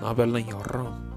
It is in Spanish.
No hablan yorro.